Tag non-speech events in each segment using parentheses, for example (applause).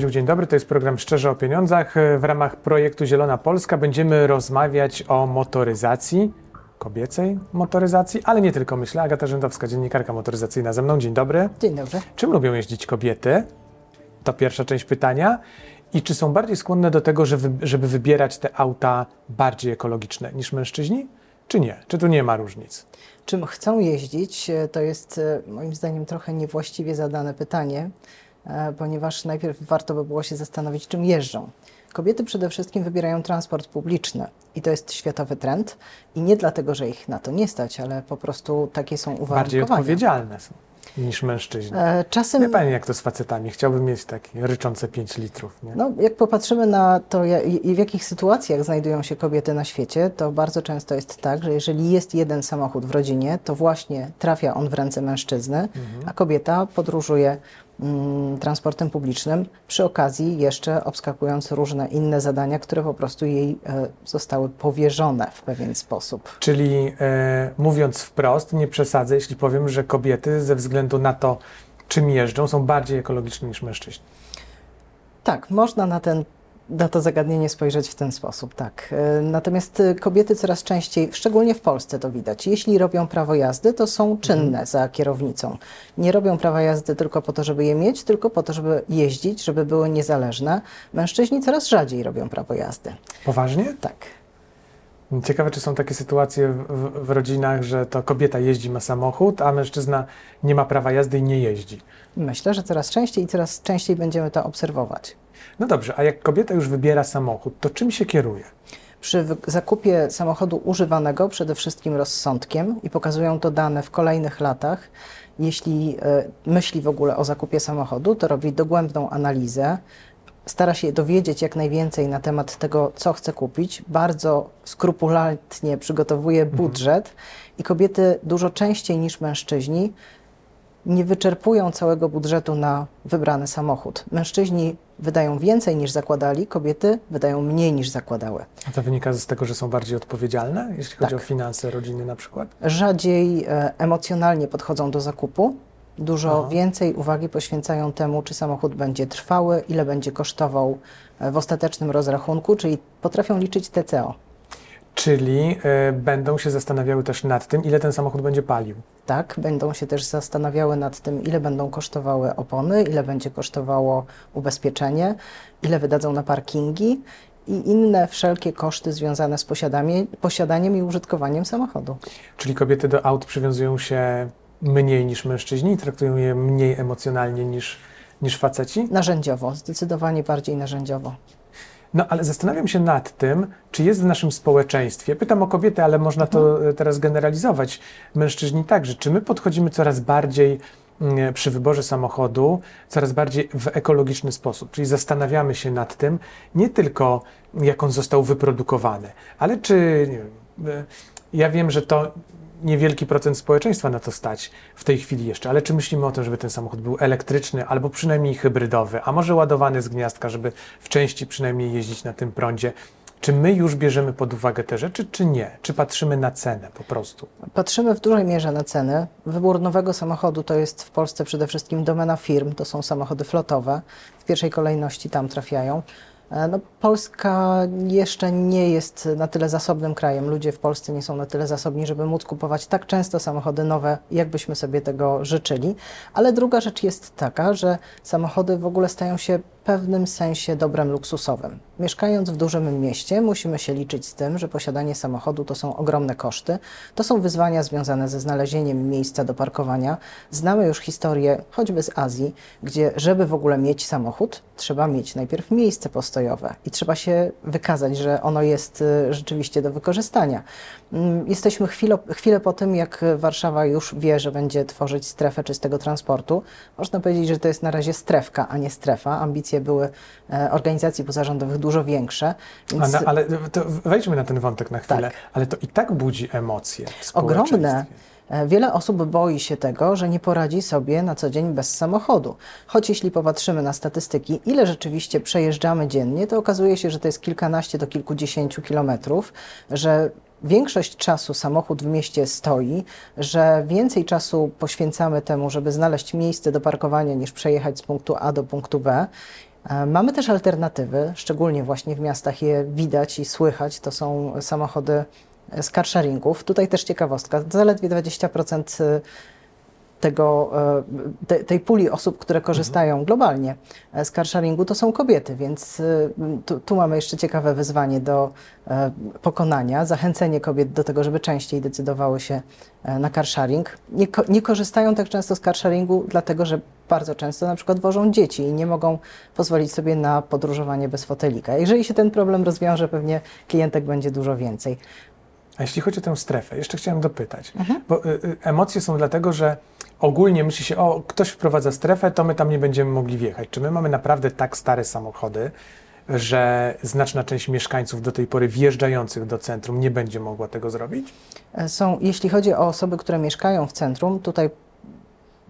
Dzień dobry. To jest program Szczerze o Pieniądzach. W ramach projektu Zielona Polska będziemy rozmawiać o motoryzacji, kobiecej motoryzacji, ale nie tylko, myślę. Agata Rzędowska, dziennikarka motoryzacyjna ze mną. Dzień dobry. Dzień dobry. Czym lubią jeździć kobiety? To pierwsza część pytania. I czy są bardziej skłonne do tego, żeby, żeby wybierać te auta bardziej ekologiczne niż mężczyźni? Czy nie? Czy tu nie ma różnic? Czym chcą jeździć, to jest e, moim zdaniem trochę niewłaściwie zadane pytanie, ponieważ najpierw warto by było się zastanowić, czym jeżdżą. Kobiety przede wszystkim wybierają transport publiczny i to jest światowy trend i nie dlatego, że ich na to nie stać, ale po prostu takie są uwarunkowania. Bardziej odpowiedzialne są niż mężczyźni. E, Czasem, Wie Pani, jak to z facetami? Chciałbym mieć takie ryczące 5 litrów. Nie? no, jak popatrzymy na to, i w jakich sytuacjach znajdują się kobiety na świecie, to bardzo często jest tak, że jeżeli jest jeden samochód w rodzinie, to właśnie trafia on w ręce mężczyzny, a kobieta podróżuje transportem publicznym, przy okazji jeszcze obskakując różne inne zadania, które po prostu jej e, zostały powierzone w pewien sposób. Czyli e, mówiąc wprost, nie przesadzę, jeśli powiem, że kobiety ze względu na to, czym jeżdżą, są bardziej ekologiczne niż mężczyźni. Tak, można na, ten, na to zagadnienie spojrzeć w ten sposób, tak. E, Natomiast e, kobiety coraz częściej, szczególnie w Polsce to widać, jeśli robią prawo jazdy, to są czynne za kierownicą. Nie robią prawa jazdy tylko po to, żeby je mieć, tylko po to, żeby jeździć, żeby były niezależne. Mężczyźni coraz rzadziej robią prawo jazdy. Poważnie? Tak. Ciekawe, czy są takie sytuacje w, w, rodzinach, że to kobieta jeździ, ma samochód, a mężczyzna nie ma prawa jazdy i nie jeździ. Myślę, że coraz częściej i coraz częściej będziemy to obserwować. No dobrze, a jak kobieta już wybiera samochód, to czym się kieruje? Przy zakupie samochodu używanego przede wszystkim rozsądkiem i pokazują to dane w kolejnych latach. Jeśli e, myśli w ogóle o zakupie samochodu, to robi dogłębną analizę, stara się dowiedzieć jak najwięcej na temat tego, co chce kupić, bardzo skrupulatnie przygotowuje budżet i kobiety dużo częściej niż mężczyźni nie wyczerpują całego budżetu na wybrany samochód. Mężczyźni wydają więcej niż zakładali, kobiety wydają mniej niż zakładały. A to wynika z tego, że są bardziej odpowiedzialne, jeśli chodzi Tak. o finanse rodziny na przykład? Rzadziej e, emocjonalnie podchodzą do zakupu, dużo Aha. więcej uwagi poświęcają temu, czy samochód będzie trwały, ile będzie kosztował e, w ostatecznym rozrachunku, czyli potrafią liczyć TCO. Czyli e, będą się zastanawiały też nad tym, ile ten samochód będzie palił. Tak, będą się też zastanawiały nad tym, ile będą kosztowały opony, ile będzie kosztowało ubezpieczenie, ile wydadzą na parkingi i inne wszelkie koszty związane z posiadaniem i użytkowaniem samochodu. Czyli kobiety do aut przywiązują się mniej niż mężczyźni i traktują je mniej emocjonalnie niż, niż faceci? Narzędziowo, zdecydowanie bardziej narzędziowo. No ale zastanawiam się nad tym, czy jest w naszym społeczeństwie, pytam o kobiety, ale można to e, teraz generalizować, mężczyźni także, czy my podchodzimy coraz bardziej mm, przy wyborze samochodu, coraz bardziej w ekologiczny sposób, czyli zastanawiamy się nad tym, nie tylko jak on został wyprodukowany, ale czy, e, ja wiem, że to niewielki procent społeczeństwa na to stać w tej chwili jeszcze, ale czy myślimy o tym, żeby ten samochód był elektryczny albo przynajmniej hybrydowy, a może ładowany z gniazdka, żeby w części przynajmniej jeździć na tym prądzie? Czy my już bierzemy pod uwagę te rzeczy, czy nie? Czy patrzymy na cenę po prostu? Patrzymy w dużej mierze na ceny. Wybór nowego samochodu to jest w Polsce przede wszystkim domena firm, to są samochody flotowe. W pierwszej kolejności tam trafiają. E, No, Polska jeszcze nie jest na tyle zasobnym krajem. Ludzie w Polsce nie są na tyle zasobni, żeby móc kupować tak często samochody nowe, jakbyśmy sobie tego życzyli. Ale druga rzecz jest taka, że samochody w ogóle stają się pewnym sensie dobrem luksusowym. Mieszkając w dużym mieście, musimy się liczyć z tym, że posiadanie samochodu to są ogromne koszty. To są wyzwania związane ze znalezieniem miejsca do parkowania. Znamy już historię choćby z Azji, gdzie żeby w ogóle mieć samochód, trzeba mieć najpierw miejsce postojowe i trzeba się wykazać, że ono jest y, rzeczywiście do wykorzystania. Mm, Jesteśmy chwilę, chwilę po tym, jak Warszawa już wie, że będzie tworzyć strefę czystego transportu. Można powiedzieć, że to jest na razie strefka, a nie strefa. Ambicje były e, organizacji pozarządowych dużo większe. Więc ale wejdźmy na ten wątek na chwilę, Tak. ale to i tak budzi emocje ogromne. E, Wiele osób boi się tego, że nie poradzi sobie na co dzień bez samochodu. Choć jeśli popatrzymy na statystyki, ile rzeczywiście przejeżdżamy dziennie, to okazuje się, że to jest kilkanaście do kilkudziesięciu kilometrów, że większość czasu samochód w mieście stoi, że więcej czasu poświęcamy temu, żeby znaleźć miejsce do parkowania, niż przejechać z punktu A do punktu B. E, Mamy też alternatywy, szczególnie właśnie w miastach je widać i słychać. To są samochody z carsharingów. Tutaj też ciekawostka, zaledwie 20% tego, e, te, tej puli osób, które korzystają globalnie e, z carsharingu, to są kobiety, więc e, tu, tu mamy jeszcze ciekawe wyzwanie do e, pokonania, zachęcenie kobiet do tego, żeby częściej decydowały się na carsharing. Nie, nie korzystają tak często z carsharingu, dlatego że bardzo często na przykład wożą dzieci i nie mogą pozwolić sobie na podróżowanie bez fotelika. Jeżeli się ten problem rozwiąże, pewnie klientek będzie dużo więcej. A jeśli chodzi o tę strefę, jeszcze chciałem dopytać, bo y, y, emocje są dlatego, że ogólnie myśli się, o, ktoś wprowadza strefę, to my tam nie będziemy mogli wjechać. Czy my mamy naprawdę tak stare samochody, że znaczna część mieszkańców do tej pory wjeżdżających do centrum nie będzie mogła tego zrobić? E, Są, jeśli chodzi o osoby, które mieszkają w centrum, tutaj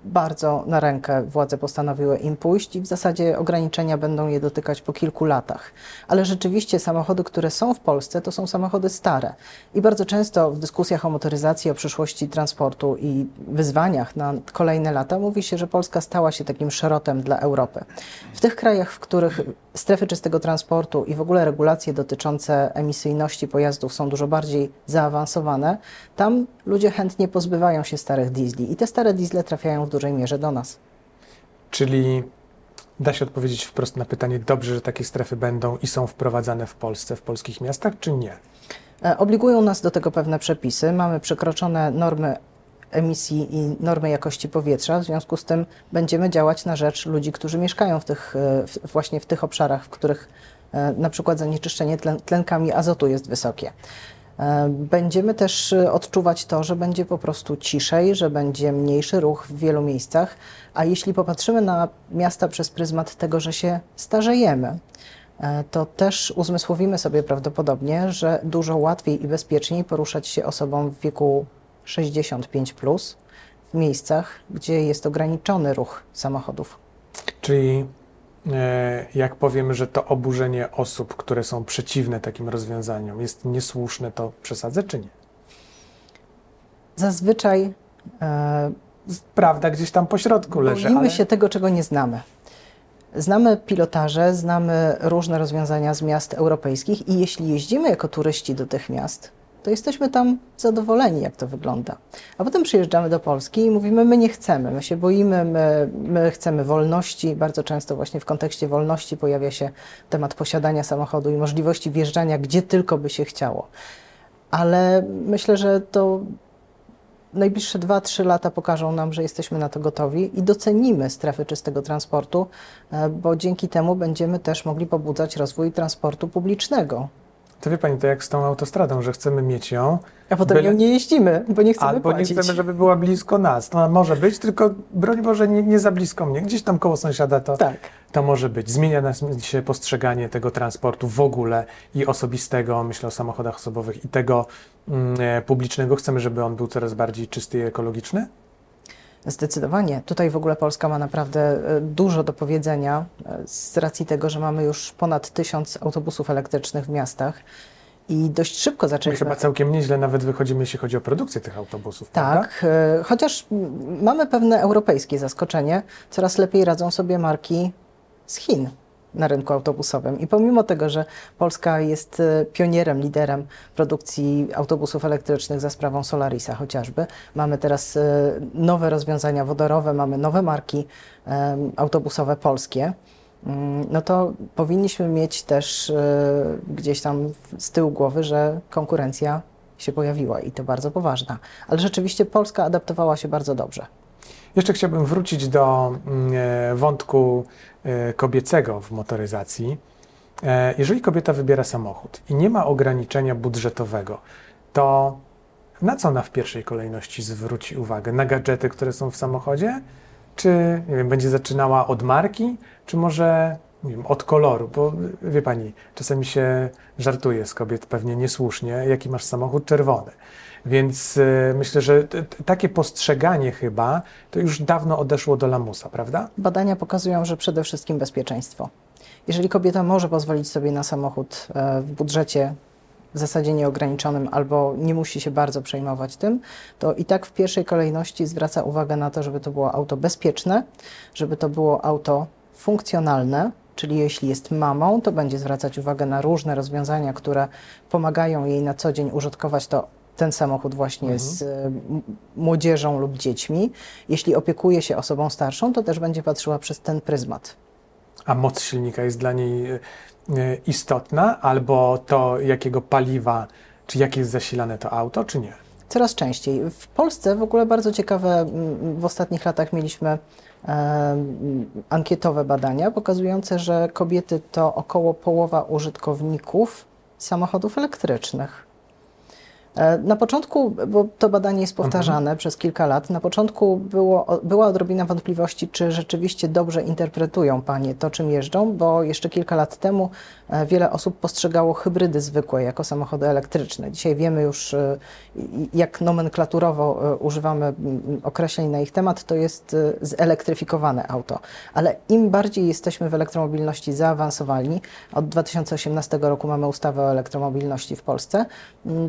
bardzo na rękę władze postanowiły im pójść i w zasadzie ograniczenia będą je dotykać po kilku latach. Ale rzeczywiście samochody, które są w Polsce, to są samochody stare. I bardzo często w dyskusjach o motoryzacji, o przyszłości transportu i wyzwaniach na kolejne lata mówi się, że Polska stała się takim szerotem dla Europy. W tych krajach, w których strefy czystego transportu i w ogóle regulacje dotyczące emisyjności pojazdów są dużo bardziej zaawansowane, tam ludzie chętnie pozbywają się starych diesli i te stare diesle trafiają w dużej mierze do nas. Czyli da się odpowiedzieć wprost na pytanie, dobrze, że takie strefy będą i są wprowadzane w Polsce, w polskich miastach, czy nie? E, Obligują nas do tego pewne przepisy. Mamy przekroczone normy emisji i normy jakości powietrza, w związku z tym będziemy działać na rzecz ludzi, którzy mieszkają w tych, e, w, właśnie w tych obszarach, w których e, na przykład zanieczyszczenie tlen, tlenkami azotu jest wysokie. E, Będziemy też e, odczuwać to, że będzie po prostu ciszej, że będzie mniejszy ruch w wielu miejscach, a jeśli popatrzymy na miasta przez pryzmat tego, że się starzejemy, e, to też uzmysłowimy sobie prawdopodobnie, że dużo łatwiej i bezpieczniej poruszać się osobom w wieku 65 plus w miejscach, gdzie jest ograniczony ruch samochodów. Czyli jak powiemy, że to oburzenie osób, które są przeciwne takim rozwiązaniom jest niesłuszne, to przesadzę czy nie? Zazwyczaj e, Prawda gdzieś tam po środku leży, boimy ale się tego, czego nie znamy. Znamy pilotaże, znamy różne rozwiązania z miast europejskich i jeśli jeździmy jako turyści do tych miast, to jesteśmy tam zadowoleni, jak to wygląda. A potem przyjeżdżamy do Polski i mówimy, my nie chcemy, my się boimy, my, my chcemy wolności. Bardzo często właśnie w kontekście wolności pojawia się temat posiadania samochodu i możliwości wjeżdżania gdzie tylko by się chciało. Ale myślę, że to najbliższe 2-3 lata pokażą nam, że jesteśmy na to gotowi i docenimy strefy czystego transportu, e, bo dzięki temu będziemy też mogli pobudzać rozwój transportu publicznego. To wie Pani, to jak z tą autostradą, że chcemy mieć ją, A potem Byle- nią nie jeździmy, bo nie chcemy albo płacić. nie chcemy, żeby była blisko nas. To może być, tylko broń Boże nie, nie za blisko mnie. Gdzieś tam koło sąsiada to, Tak. to może być. Zmienia nas się postrzeganie tego transportu w ogóle i osobistego, myślę o samochodach osobowych i tego mm, e, publicznego. Chcemy, żeby on był coraz bardziej czysty i ekologiczny? Zdecydowanie. Tutaj w ogóle Polska ma naprawdę e, dużo do powiedzenia e, z racji tego, że mamy już ponad tysiąc autobusów elektrycznych w miastach i dość szybko My zaczęliśmy... chyba całkiem nieźle nawet wychodzimy, jeśli chodzi o produkcję tych autobusów, prawda? Tak, e, chociaż mamy pewne europejskie zaskoczenie, coraz lepiej radzą sobie marki z Chin na rynku autobusowym. I pomimo tego, że Polska jest e, pionierem, liderem produkcji autobusów elektrycznych za sprawą Solarisa chociażby, mamy teraz e, nowe rozwiązania wodorowe, mamy nowe marki autobusowe polskie. Mm, No to powinniśmy mieć też e, gdzieś tam z tyłu głowy, że konkurencja się pojawiła i to bardzo poważna. Ale rzeczywiście Polska adaptowała się bardzo dobrze. Jeszcze chciałbym wrócić do mm, e, wątku e, kobiecego w motoryzacji. E, Jeżeli kobieta wybiera samochód i nie ma ograniczenia budżetowego, to na co ona w pierwszej kolejności zwróci uwagę? Na gadżety, które są w samochodzie? Czy nie wiem, będzie zaczynała od marki, czy może nie wiem, od koloru? Bo wie pani, czasami się żartuje z kobiet pewnie niesłusznie, jaki masz samochód czerwony. Więc y, myślę, że takie postrzeganie chyba to już dawno odeszło do lamusa, prawda? Badania pokazują, że przede wszystkim bezpieczeństwo. Jeżeli kobieta może pozwolić sobie na samochód e, w budżecie w zasadzie nieograniczonym albo nie musi się bardzo przejmować tym, to i tak w pierwszej kolejności zwraca uwagę na to, żeby to było auto bezpieczne, żeby to było auto funkcjonalne, czyli jeśli jest mamą, to będzie zwracać uwagę na różne rozwiązania, które pomagają jej na co dzień użytkować to ten samochód właśnie Mhm. z e, młodzieżą lub dziećmi. Jeśli opiekuje się osobą starszą, to też będzie patrzyła przez ten pryzmat. A moc silnika jest dla niej e, istotna, albo to, jakiego paliwa, czy jak jest zasilane to auto, czy nie? Coraz częściej. W Polsce w ogóle bardzo ciekawe, w ostatnich latach mieliśmy e, ankietowe badania pokazujące, że kobiety to około połowa użytkowników samochodów elektrycznych. E, Na początku, bo to badanie jest powtarzane przez kilka lat, na początku było, była odrobina wątpliwości, czy rzeczywiście dobrze interpretują panie to, czym jeżdżą, bo jeszcze kilka lat temu e, wiele osób postrzegało hybrydy zwykłe jako samochody elektryczne. Dzisiaj wiemy już, e, jak nomenklaturowo używamy określeń na ich temat, to jest zelektryfikowane auto. Ale im bardziej jesteśmy w elektromobilności zaawansowani, od 2018 roku mamy ustawę o elektromobilności w Polsce,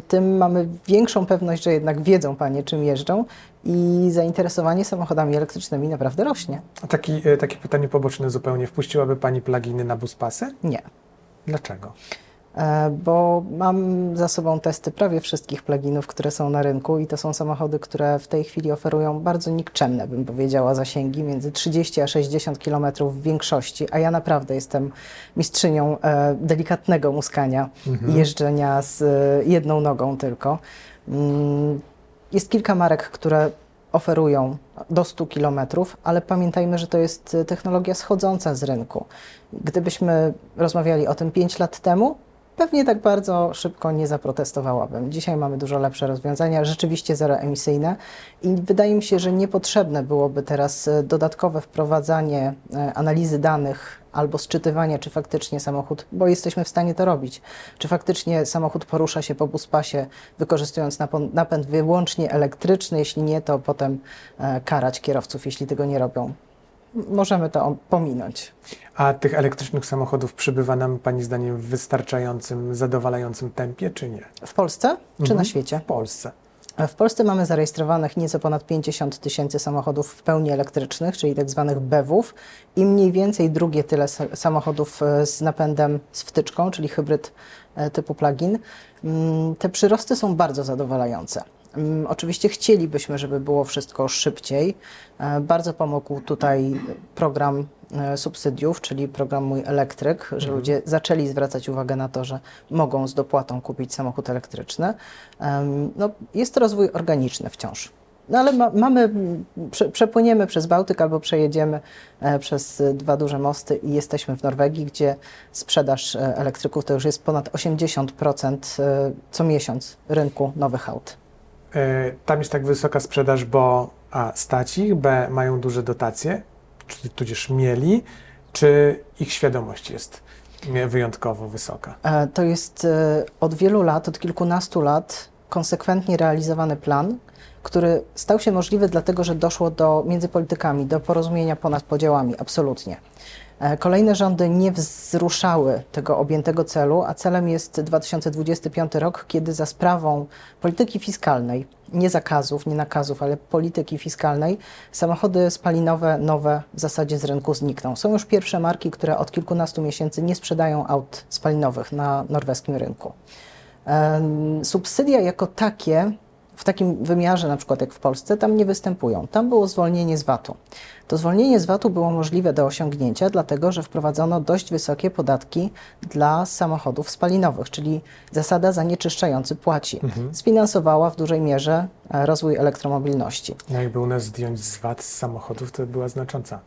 tym mamy większą pewność, że jednak wiedzą panie, czym jeżdżą i zainteresowanie samochodami elektrycznymi naprawdę rośnie. A taki, e, takie pytanie poboczne zupełnie. Wpuściłaby Pani pluginy na buspasy? Nie. Dlaczego? E, Bo mam za sobą testy prawie wszystkich pluginów, które są na rynku i to są samochody, które w tej chwili oferują bardzo nikczemne, bym powiedziała, zasięgi między 30 a 60 km w większości, a ja naprawdę jestem mistrzynią e, delikatnego muskania i jeżdżenia z e, jedną nogą tylko. Mm, Jest kilka marek, które oferują do 100 km, ale pamiętajmy, że to jest technologia schodząca z rynku. Gdybyśmy rozmawiali o tym 5 lat temu, pewnie tak bardzo szybko nie zaprotestowałabym. Dzisiaj mamy dużo lepsze rozwiązania, rzeczywiście zeroemisyjne i wydaje mi się, że niepotrzebne byłoby teraz e, dodatkowe wprowadzanie e, analizy danych albo sczytywanie, czy faktycznie samochód, bo jesteśmy w stanie to robić, czy faktycznie samochód porusza się po buspasie, wykorzystując napęd wyłącznie elektryczny, jeśli nie, to potem e, karać kierowców, jeśli tego nie robią. Możemy to pominąć. A tych elektrycznych samochodów przybywa nam Pani zdaniem w wystarczającym, zadowalającym tempie, czy nie? W Polsce czy Mhm. na świecie? W Polsce. W Polsce mamy zarejestrowanych nieco ponad 50 tysięcy samochodów w pełni elektrycznych, czyli tak zwanych BEW-ów i mniej więcej drugie tyle sa- samochodów e, z napędem z wtyczką, czyli hybryd e, typu plug-in. Mm, Te przyrosty są bardzo zadowalające. Mm, Oczywiście chcielibyśmy, żeby było wszystko szybciej. E, Bardzo pomógł tutaj program e, subsydiów, czyli program Mój Elektryk, że ludzie zaczęli zwracać uwagę na to, że mogą z dopłatą kupić samochód elektryczny. No, jest to rozwój organiczny wciąż. No ale ma, mamy, mm, prze, przepłyniemy przez Bałtyk albo przejedziemy e, przez dwa duże mosty i jesteśmy w Norwegii, gdzie sprzedaż elektryków to już jest ponad 80% e, co miesiąc rynku nowych aut. E, Tam jest tak wysoka sprzedaż, bo A. stać ich, B. mają duże dotacje, czy tudzież mieli, czy ich świadomość jest wyjątkowo wysoka. E, To jest e, od wielu lat, od kilkunastu lat konsekwentnie realizowany plan, który stał się możliwy dlatego, że doszło do, między politykami do porozumienia ponad podziałami, absolutnie. E, Kolejne rządy nie wzruszały tego objętego celu, a celem jest 2025 rok, kiedy za sprawą polityki fiskalnej, nie zakazów, nie nakazów, ale polityki fiskalnej, samochody spalinowe nowe w zasadzie z rynku znikną. Są już pierwsze marki, które od kilkunastu miesięcy nie sprzedają aut spalinowych na norweskim rynku. Em, Subsydia jako takie, w takim wymiarze na przykład jak w Polsce, tam nie występują. Tam było zwolnienie z VAT-u. To zwolnienie z VAT-u było możliwe do osiągnięcia, dlatego że wprowadzono dość wysokie podatki dla samochodów spalinowych, czyli zasada zanieczyszczający płaci. Sfinansowała w dużej mierze e, rozwój elektromobilności. No jakby u nas zdjąć z VAT z samochodów, to była znacząca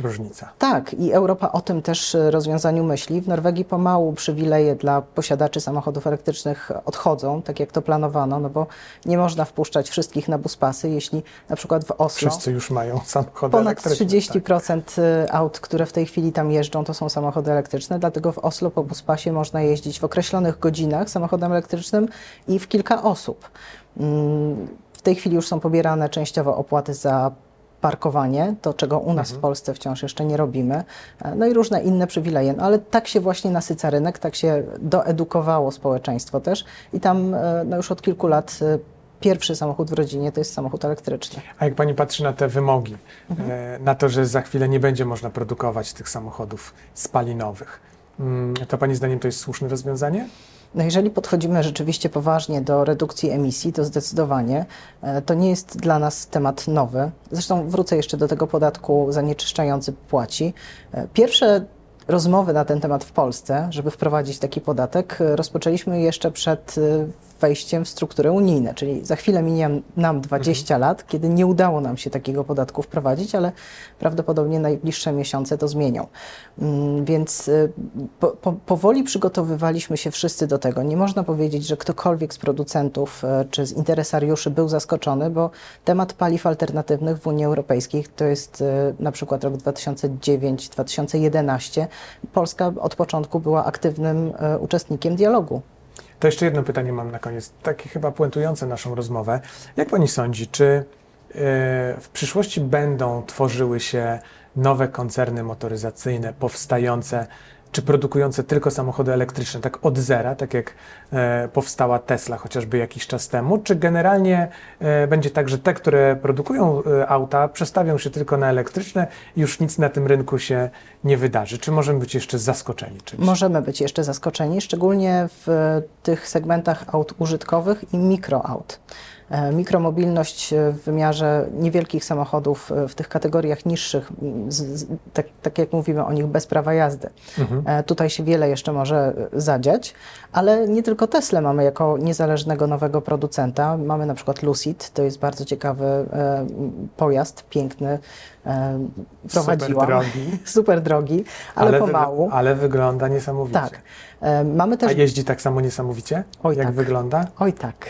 różnica. Tak, i Europa o tym też e, rozwiązaniu myśli. W Norwegii pomału przywileje dla posiadaczy samochodów elektrycznych odchodzą, tak jak to planowano, no bo nie można wpuszczać wszystkich na buspasy, jeśli na przykład w Oslo Wszyscy już mają samochody ponad elektryczne. tak. 30% y, aut, które w tej chwili tam jeżdżą, to są samochody elektryczne, dlatego w Oslo po buspasie można jeździć w określonych godzinach samochodem elektrycznym i w kilka osób. Mm, W tej chwili już są pobierane częściowo opłaty za parkowanie, to czego u nas w Polsce wciąż jeszcze nie robimy, E, no i różne inne przywileje. No, ale tak się właśnie nasyca rynek, tak się doedukowało społeczeństwo też i tam e, no już od kilku lat e, pierwszy samochód w rodzinie to jest samochód elektryczny. A jak pani patrzy na te wymogi, e, na to, że za chwilę nie będzie można produkować tych samochodów spalinowych, mm, to pani zdaniem to jest słuszne rozwiązanie? No jeżeli podchodzimy rzeczywiście poważnie do redukcji emisji, to zdecydowanie e, to nie jest dla nas temat nowy. Zresztą wrócę jeszcze do tego podatku zanieczyszczający płaci. E, Pierwsze rozmowy na ten temat w Polsce, żeby wprowadzić taki podatek, e, rozpoczęliśmy jeszcze przed wejściem w struktury unijne, czyli za chwilę minie nam 20 lat, kiedy nie udało nam się takiego podatku wprowadzić, ale prawdopodobnie najbliższe miesiące to zmienią. Mm, Więc y, po, po, powoli przygotowywaliśmy się wszyscy do tego. Nie można powiedzieć, że ktokolwiek z producentów e, czy z interesariuszy był zaskoczony, bo temat paliw alternatywnych w Unii Europejskiej to jest e, na przykład rok 2009-2011. Polska od początku była aktywnym uczestnikiem dialogu. To jeszcze jedno pytanie mam na koniec, takie chyba puentujące naszą rozmowę. Jak pani sądzi, czy e, w przyszłości będą tworzyły się nowe koncerny motoryzacyjne powstające czy produkujące tylko samochody elektryczne, tak od zera, tak jak e, powstała Tesla chociażby jakiś czas temu, czy generalnie e, będzie tak, że te, które produkują e, auta, przestawią się tylko na elektryczne już nic na tym rynku się nie wydarzy? Czy możemy być jeszcze zaskoczeni czymś? Możemy być jeszcze zaskoczeni, szczególnie w e, tych segmentach aut użytkowych i mikroaut. E, Mikromobilność e, w wymiarze niewielkich samochodów e, w tych kategoriach niższych, z, z, tak, tak jak mówimy o nich, bez prawa jazdy. Mhm. Tutaj się wiele jeszcze może zadziać, ale nie tylko Tesla mamy jako niezależnego nowego producenta. Mamy na przykład Lucid, to jest bardzo ciekawy pojazd, piękny. Prowadziłam. Super drogi, (laughs) Super drogi, ale, wy- pomału. ale wygląda niesamowicie. Tak. Mamy A też. jeździ tak samo niesamowicie? Oj, jak tak. wygląda? Oj tak.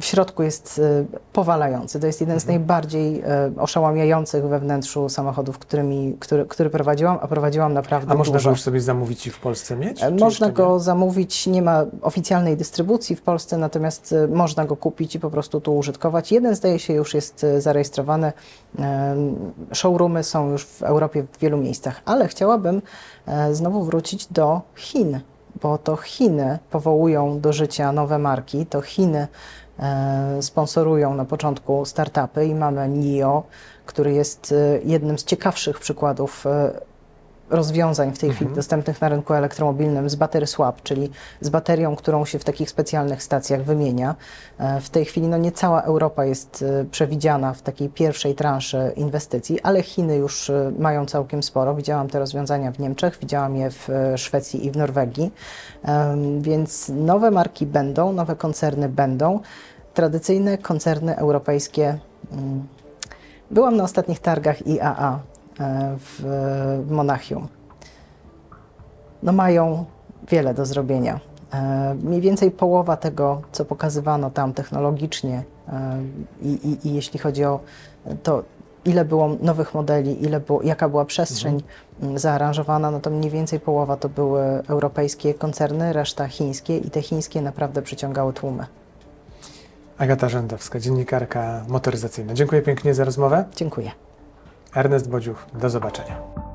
W środku jest e, powalający. To jest jeden z Mhm. najbardziej e, oszałamiających we wnętrzu samochodów, którymi, który, który prowadziłam, a prowadziłam naprawdę A można dużo. go już sobie zamówić i w Polsce mieć? E, Można go nie? zamówić, nie ma oficjalnej dystrybucji w Polsce, natomiast można go kupić i po prostu tu użytkować. Jeden zdaje się już jest zarejestrowany. Showroomy są już w Europie w wielu miejscach, ale chciałabym znowu wrócić do Chin, bo to Chiny powołują do życia nowe marki, to Chiny e, sponsorują na początku startupy i mamy NIO, który jest e, jednym z ciekawszych przykładów e, rozwiązań w tej chwili Mhm. dostępnych na rynku elektromobilnym z battery swap, czyli z baterią, którą się w takich specjalnych stacjach wymienia. E, W tej chwili no nie cała Europa jest e, przewidziana w takiej pierwszej transzy inwestycji, ale Chiny już e, mają całkiem sporo. Widziałam te rozwiązania w Niemczech, widziałam je w Szwecji i w Norwegii. Więc nowe marki będą, nowe koncerny będą. Tradycyjne koncerny europejskie. mm, Byłam na ostatnich targach IAA w w Monachium. No mają wiele do zrobienia. E, Mniej więcej połowa tego, co pokazywano tam technologicznie e, i, i, i jeśli chodzi o to, ile było nowych modeli, ile było, jaka była przestrzeń m, zaaranżowana, no to mniej więcej połowa to były europejskie koncerny, reszta chińskie i te chińskie naprawdę przyciągały tłumy. Agata Rzędowska, dziennikarka motoryzacyjna. Dziękuję pięknie za rozmowę. Dziękuję. Ernest Bodziuch, do zobaczenia.